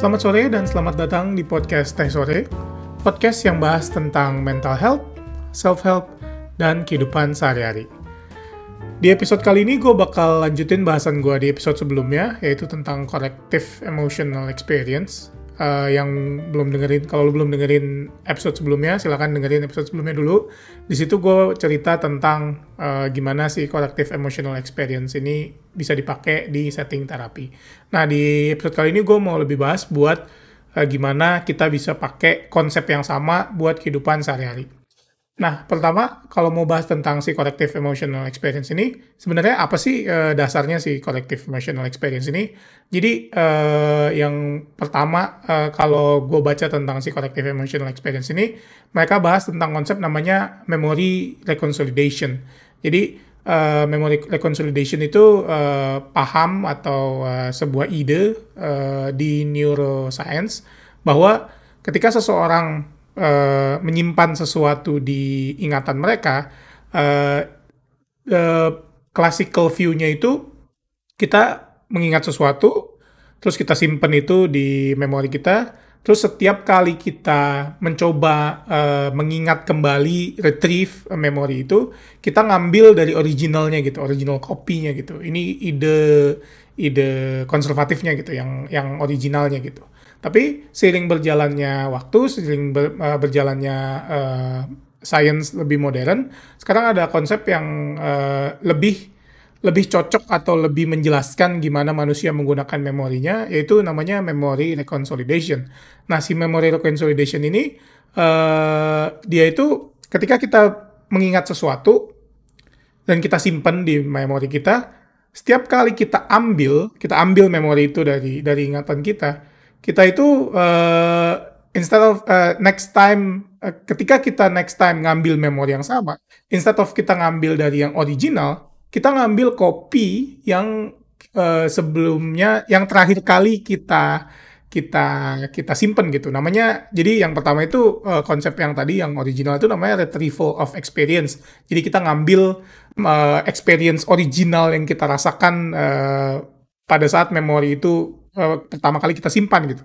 Selamat sore dan selamat datang di podcast Teh Sore, podcast yang bahas tentang mental health, self-help, dan kehidupan sehari-hari. Di episode kali ini gue bakal lanjutin bahasan gue di episode sebelumnya, yaitu tentang corrective emotional experience. Uh, yang belum dengerin, kalau lu belum dengerin episode sebelumnya, silahkan dengerin episode sebelumnya dulu. Di situ gue cerita tentang uh, gimana sih corrective emotional experience ini bisa dipakai di setting terapi. Nah di episode kali ini gue mau lebih bahas buat uh, gimana kita bisa pakai konsep yang sama buat kehidupan sehari-hari. Nah, pertama kalau mau bahas tentang si collective emotional experience ini, sebenarnya apa sih uh, dasarnya si collective emotional experience ini? Jadi uh, yang pertama uh, kalau gue baca tentang si collective emotional experience ini, mereka bahas tentang konsep namanya memory reconsolidation. Jadi uh, memory reconsolidation itu uh, paham atau uh, sebuah ide uh, di neuroscience bahwa ketika seseorang uh, menyimpan sesuatu di ingatan mereka, uh, uh, classical view-nya itu kita mengingat sesuatu, terus kita simpan itu di memori kita, terus setiap kali kita mencoba uh, mengingat kembali retrieve memori itu, kita ngambil dari originalnya gitu, original copy-nya gitu. Ini ide ide konservatifnya gitu, yang yang originalnya gitu. Tapi seiring berjalannya waktu, seiring ber, uh, berjalannya uh, science lebih modern, sekarang ada konsep yang uh, lebih lebih cocok atau lebih menjelaskan gimana manusia menggunakan memorinya, yaitu namanya memory reconsolidation. Nah, si memory reconsolidation ini uh, dia itu ketika kita mengingat sesuatu dan kita simpan di memori kita, setiap kali kita ambil, kita ambil memori itu dari dari ingatan kita, kita itu uh, instead of uh, next time uh, ketika kita next time ngambil memori yang sama instead of kita ngambil dari yang original kita ngambil kopi yang uh, sebelumnya yang terakhir kali kita kita kita simpen gitu. Namanya jadi yang pertama itu uh, konsep yang tadi yang original itu namanya retrieval of experience. Jadi kita ngambil uh, experience original yang kita rasakan uh, pada saat memori itu uh, pertama kali kita simpan gitu.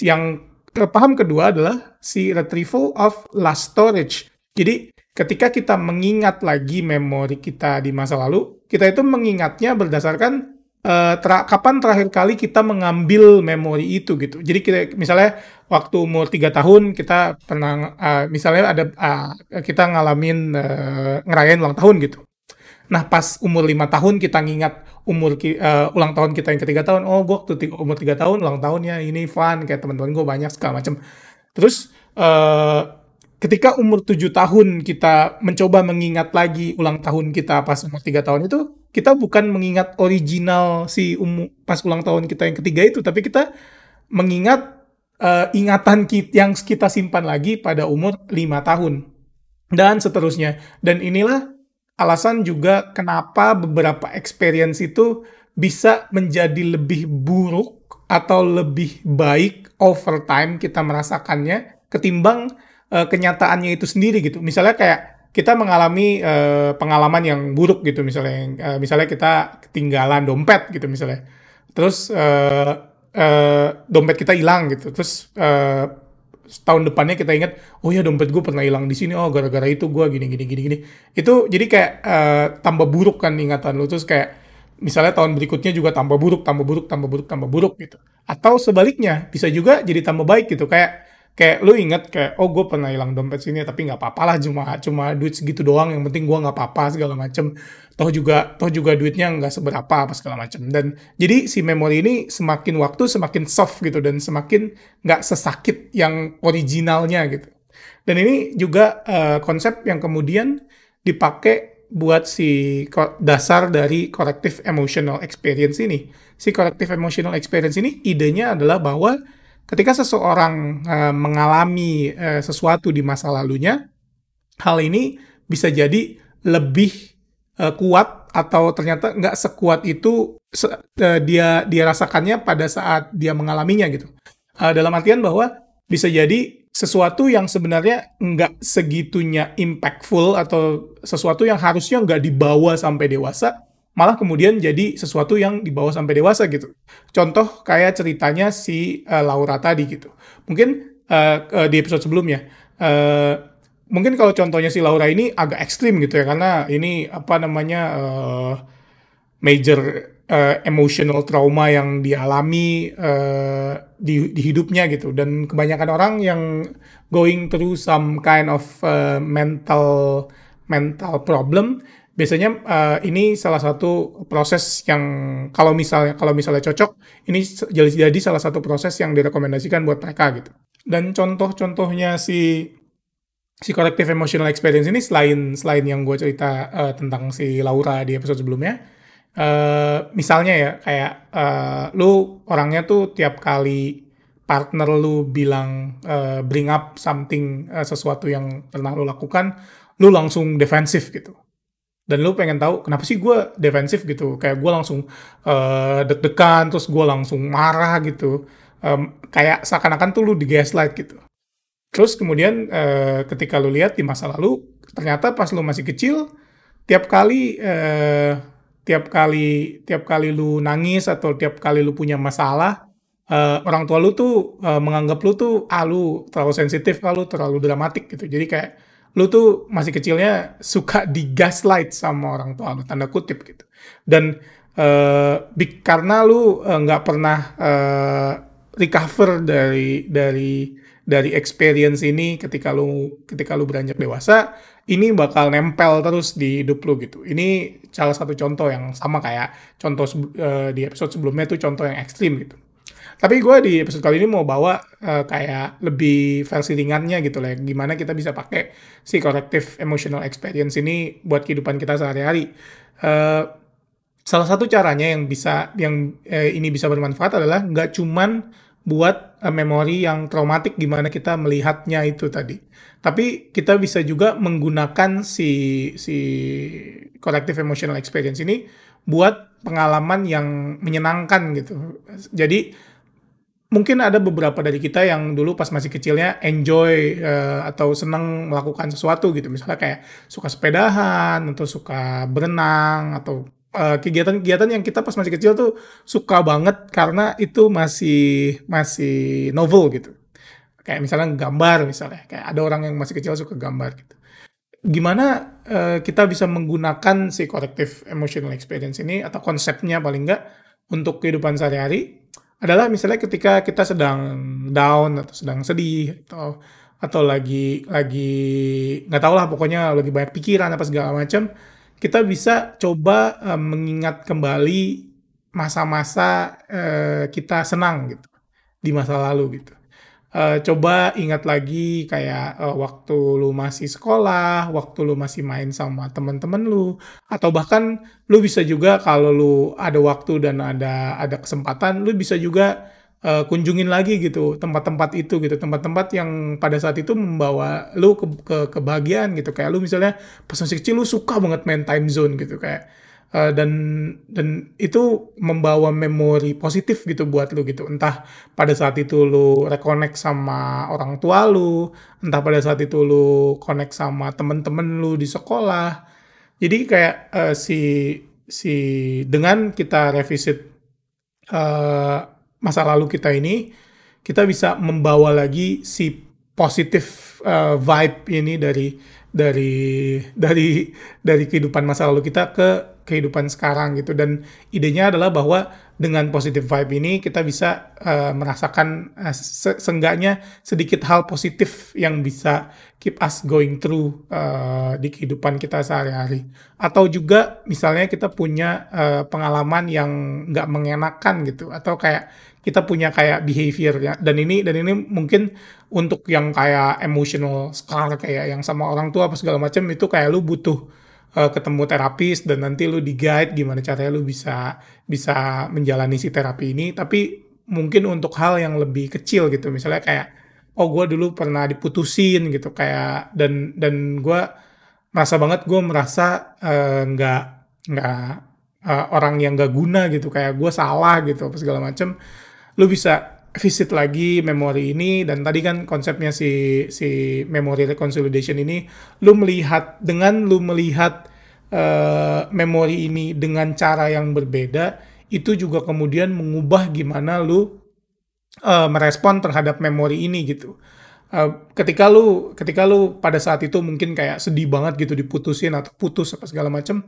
Yang paham kedua adalah si retrieval of last storage. Jadi ketika kita mengingat lagi memori kita di masa lalu, kita itu mengingatnya berdasarkan uh, ter kapan terakhir kali kita mengambil memori itu gitu. Jadi kita misalnya waktu umur tiga tahun kita pernah uh, misalnya ada uh, kita ngalamin uh, ngerayain ulang tahun gitu. Nah pas umur lima tahun kita ngingat umur uh, ulang tahun kita yang ketiga tahun, oh gue waktu umur tiga tahun ulang tahunnya ini fun kayak teman-teman gue banyak segala macam. Terus uh, ketika umur tujuh tahun kita mencoba mengingat lagi ulang tahun kita pas umur tiga tahun itu, kita bukan mengingat original si umur pas ulang tahun kita yang ketiga itu, tapi kita mengingat uh, ingatan kita yang kita simpan lagi pada umur lima tahun dan seterusnya. Dan inilah alasan juga kenapa beberapa experience itu bisa menjadi lebih buruk atau lebih baik over time kita merasakannya ketimbang uh, kenyataannya itu sendiri gitu. Misalnya kayak kita mengalami uh, pengalaman yang buruk gitu misalnya uh, misalnya kita ketinggalan dompet gitu misalnya. Terus uh, uh, dompet kita hilang gitu. Terus uh, tahun depannya kita ingat oh ya dompet gue pernah hilang di sini oh gara-gara itu gue gini gini gini gini. Itu jadi kayak uh, tambah buruk kan ingatan lu. Terus kayak misalnya tahun berikutnya juga tambah buruk tambah buruk tambah buruk tambah buruk gitu. Atau sebaliknya bisa juga jadi tambah baik gitu. Kayak kayak lu inget kayak oh gue pernah hilang dompet sini tapi nggak apa-apa lah cuma cuma duit segitu doang yang penting gue nggak apa-apa segala macem. Toh juga toh juga duitnya nggak seberapa apa segala macem. Dan jadi si memori ini semakin waktu semakin soft gitu dan semakin nggak sesakit yang originalnya gitu. Dan ini juga uh, konsep yang kemudian dipakai buat si dasar dari corrective emotional experience ini. Si corrective emotional experience ini idenya adalah bahwa ketika seseorang uh, mengalami uh, sesuatu di masa lalunya, hal ini bisa jadi lebih uh, kuat atau ternyata nggak sekuat itu se uh, dia dia rasakannya pada saat dia mengalaminya gitu. Uh, dalam artian bahwa bisa jadi sesuatu yang sebenarnya nggak segitunya impactful atau sesuatu yang harusnya nggak dibawa sampai dewasa malah kemudian jadi sesuatu yang dibawa sampai dewasa gitu. Contoh kayak ceritanya si uh, Laura tadi gitu. Mungkin uh, uh, di episode sebelumnya, uh, mungkin kalau contohnya si Laura ini agak ekstrim gitu ya karena ini apa namanya uh, major uh, emotional trauma yang dialami uh, di, di hidupnya gitu dan kebanyakan orang yang going through some kind of uh, mental mental problem biasanya uh, ini salah satu proses yang kalau misalnya kalau misalnya cocok ini jadi salah satu proses yang direkomendasikan buat mereka gitu dan contoh-contohnya si si collective emotional experience ini selain selain yang gue cerita uh, tentang si Laura di episode sebelumnya, uh, misalnya ya kayak uh, lu orangnya tuh tiap kali partner lu bilang uh, bring up something uh, sesuatu yang pernah lu lakukan, lu langsung defensif gitu. Dan lu pengen tahu kenapa sih gue defensif gitu, kayak gue langsung uh, deg-degan, terus gue langsung marah gitu, um, kayak seakan-akan tuh lu di gaslight gitu. Terus kemudian uh, ketika lu lihat di masa lalu, ternyata pas lu masih kecil, tiap kali uh, tiap kali tiap kali lu nangis atau tiap kali lu punya masalah, uh, orang tua lu tuh uh, menganggap lu tuh ah lu terlalu sensitif, ah lu terlalu dramatik gitu. Jadi kayak lu tuh masih kecilnya suka di gaslight sama orang tua lu tanda kutip gitu. Dan uh, karena lu nggak uh, pernah uh, recover dari dari dari experience ini ketika lu ketika lu beranjak dewasa ini bakal nempel terus di hidup lu gitu. Ini salah satu contoh yang sama kayak contoh uh, di episode sebelumnya itu contoh yang ekstrim gitu. Tapi gue di episode kali ini mau bawa uh, kayak lebih versi ringannya gitu lah, gimana kita bisa pakai si collective emotional experience ini buat kehidupan kita sehari-hari. Uh, salah satu caranya yang bisa yang uh, ini bisa bermanfaat adalah nggak cuman buat uh, memori yang traumatik gimana kita melihatnya itu tadi. Tapi kita bisa juga menggunakan si si collective emotional experience ini buat pengalaman yang menyenangkan gitu. Jadi mungkin ada beberapa dari kita yang dulu pas masih kecilnya enjoy uh, atau senang melakukan sesuatu gitu. Misalnya kayak suka sepedahan atau suka berenang atau Eh, kegiatan-kegiatan uh, yang kita pas masih kecil tuh suka banget karena itu masih masih novel gitu. Kayak misalnya gambar misalnya, kayak ada orang yang masih kecil suka gambar gitu. Gimana uh, kita bisa menggunakan si collective emotional experience ini atau konsepnya paling enggak untuk kehidupan sehari-hari adalah misalnya ketika kita sedang down atau sedang sedih atau atau lagi lagi nggak tahu lah pokoknya lagi banyak pikiran apa segala macam kita bisa coba uh, mengingat kembali masa-masa uh, kita senang gitu di masa lalu gitu. Uh, coba ingat lagi kayak uh, waktu lu masih sekolah, waktu lu masih main sama temen-temen lu, atau bahkan lu bisa juga kalau lu ada waktu dan ada ada kesempatan, lu bisa juga uh, kunjungin lagi gitu tempat-tempat itu gitu tempat-tempat yang pada saat itu membawa lu ke, ke kebahagiaan gitu. Kayak lu misalnya pas masih kecil lu suka banget main time zone gitu kayak uh, dan dan itu membawa memori positif gitu buat lu gitu. Entah pada saat itu lu reconnect sama orang tua lu entah pada saat itu lu connect sama temen-temen lu di sekolah. Jadi kayak uh, si si dengan kita revisit uh, masa lalu kita ini kita bisa membawa lagi si positif uh, vibe ini dari dari dari dari kehidupan masa lalu kita ke kehidupan sekarang gitu. Dan idenya adalah bahwa dengan positif vibe ini kita bisa uh, merasakan uh, se seenggaknya sedikit hal positif yang bisa keep us going through uh, di kehidupan kita sehari-hari. Atau juga misalnya kita punya uh, pengalaman yang nggak mengenakan gitu. Atau kayak kita punya kayak behavior ya. Dan ini dan ini mungkin untuk yang kayak emotional scar kayak yang sama orang tua apa segala macam itu kayak lu butuh uh, ketemu terapis dan nanti lu di guide gimana caranya lu bisa bisa menjalani si terapi ini. Tapi mungkin untuk hal yang lebih kecil gitu misalnya kayak oh gue dulu pernah diputusin gitu kayak dan dan gue merasa banget gue merasa eh, nggak uh, nggak uh, orang yang gak guna gitu kayak gue salah gitu apa segala macam lu bisa visit lagi memori ini dan tadi kan konsepnya si si memory reconsolidation ini lu melihat dengan lu melihat uh, memori ini dengan cara yang berbeda, itu juga kemudian mengubah gimana lu uh, merespon terhadap memori ini gitu. Uh, ketika lu ketika lu pada saat itu mungkin kayak sedih banget gitu diputusin atau putus apa segala macem,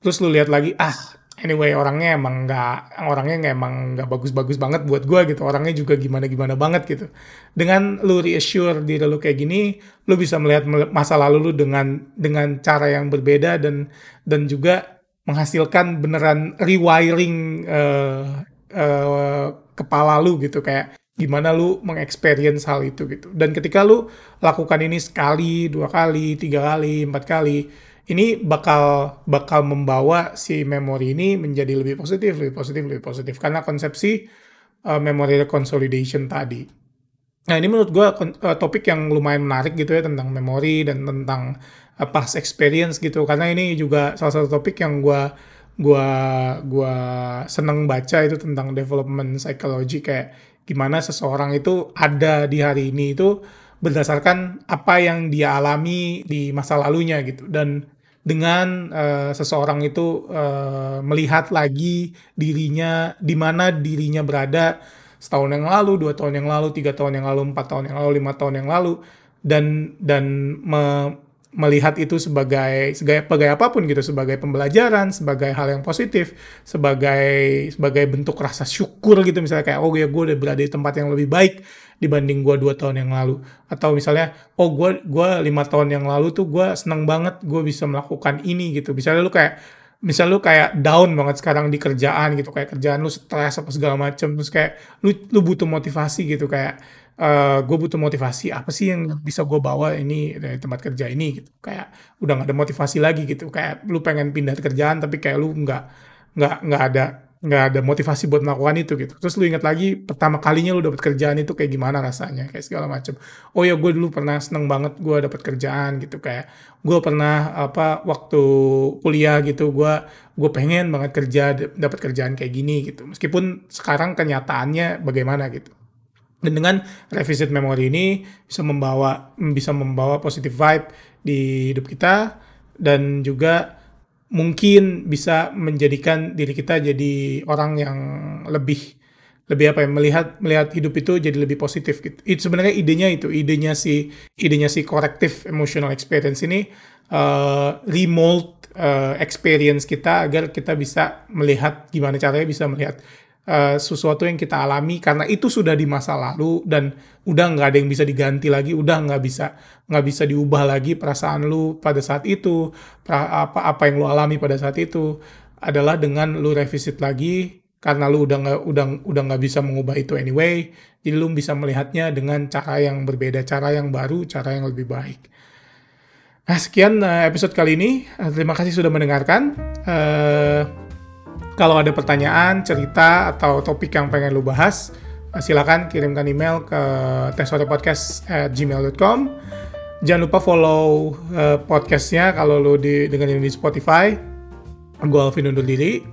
terus lu lihat lagi ah anyway orangnya emang nggak orangnya nggak emang nggak bagus-bagus banget buat gue gitu. Orangnya juga gimana-gimana banget gitu. Dengan lu reassure diri lu kayak gini lu bisa melihat masa lalu lu dengan dengan cara yang berbeda dan dan juga menghasilkan beneran rewiring uh, uh, kepala lu gitu. Kayak gimana lu mengexperience hal itu gitu. Dan ketika lu lakukan ini sekali dua kali tiga kali empat kali ini bakal bakal membawa si memori ini menjadi lebih positif, lebih positif, lebih positif. Karena konsepsi uh, memory consolidation tadi. Nah ini menurut gue uh, topik yang lumayan menarik gitu ya tentang memori dan tentang uh, past experience gitu. Karena ini juga salah satu topik yang gue gua gua seneng baca itu tentang development psychology. Kayak gimana seseorang itu ada di hari ini itu berdasarkan apa yang dia alami di masa lalunya gitu. Dan dengan uh, seseorang itu uh, melihat lagi dirinya di mana dirinya berada setahun yang lalu, dua tahun yang lalu, tiga tahun yang lalu, empat tahun yang lalu, lima tahun yang lalu dan dan me, melihat itu sebagai sebagai, apa pun gitu sebagai pembelajaran sebagai hal yang positif sebagai sebagai bentuk rasa syukur gitu misalnya kayak oh ya gue udah berada di tempat yang lebih baik dibanding gue dua tahun yang lalu. Atau misalnya oh gue gua lima tahun yang lalu tuh gue seneng banget gue bisa melakukan ini gitu. Misalnya lu kayak misal lu kayak down banget sekarang di kerjaan gitu kayak kerjaan lu stres apa segala macem terus kayak lu lu butuh motivasi gitu kayak uh, eh, gue butuh motivasi apa sih yang bisa gue bawa ini dari tempat kerja ini gitu. Kayak udah gak ada motivasi lagi gitu. Kayak lu pengen pindah kerjaan tapi kayak lu nggak nggak nggak ada nggak ada motivasi buat melakukan itu gitu. Terus lu ingat lagi pertama kalinya lu dapat kerjaan itu kayak gimana rasanya kayak segala macam oh ya gue dulu pernah seneng banget gue dapat kerjaan gitu. Kayak gue pernah apa waktu kuliah gitu gue gue pengen banget kerja dapat kerjaan kayak gini gitu. Meskipun sekarang kenyataannya bagaimana gitu dan dengan revisit memory ini bisa membawa bisa membawa positive vibe di hidup kita dan juga mungkin bisa menjadikan diri kita jadi orang yang lebih lebih apa ya melihat melihat hidup itu jadi lebih positif gitu. Itu sebenarnya idenya itu, idenya si idenya si corrective emotional experience ini uh, remold uh, experience kita agar kita bisa melihat gimana caranya bisa melihat uh, sesuatu yang kita alami karena itu sudah di masa lalu dan udah nggak ada yang bisa diganti lagi, udah nggak bisa nggak bisa diubah lagi perasaan lu pada saat itu, pra, apa apa yang lu alami pada saat itu adalah dengan lu revisit lagi karena lu udah nggak udah udah nggak bisa mengubah itu anyway, jadi lu bisa melihatnya dengan cara yang berbeda, cara yang baru, cara yang lebih baik. Nah sekian uh, episode kali ini, uh, terima kasih sudah mendengarkan. Uh, kalau ada pertanyaan, cerita, atau topik yang pengen lu bahas, silakan kirimkan email ke tesorepodcast@gmail.com. Jangan lupa follow uh, podcastnya kalau lu di, dengerin di Spotify. Gue Alvin undur diri.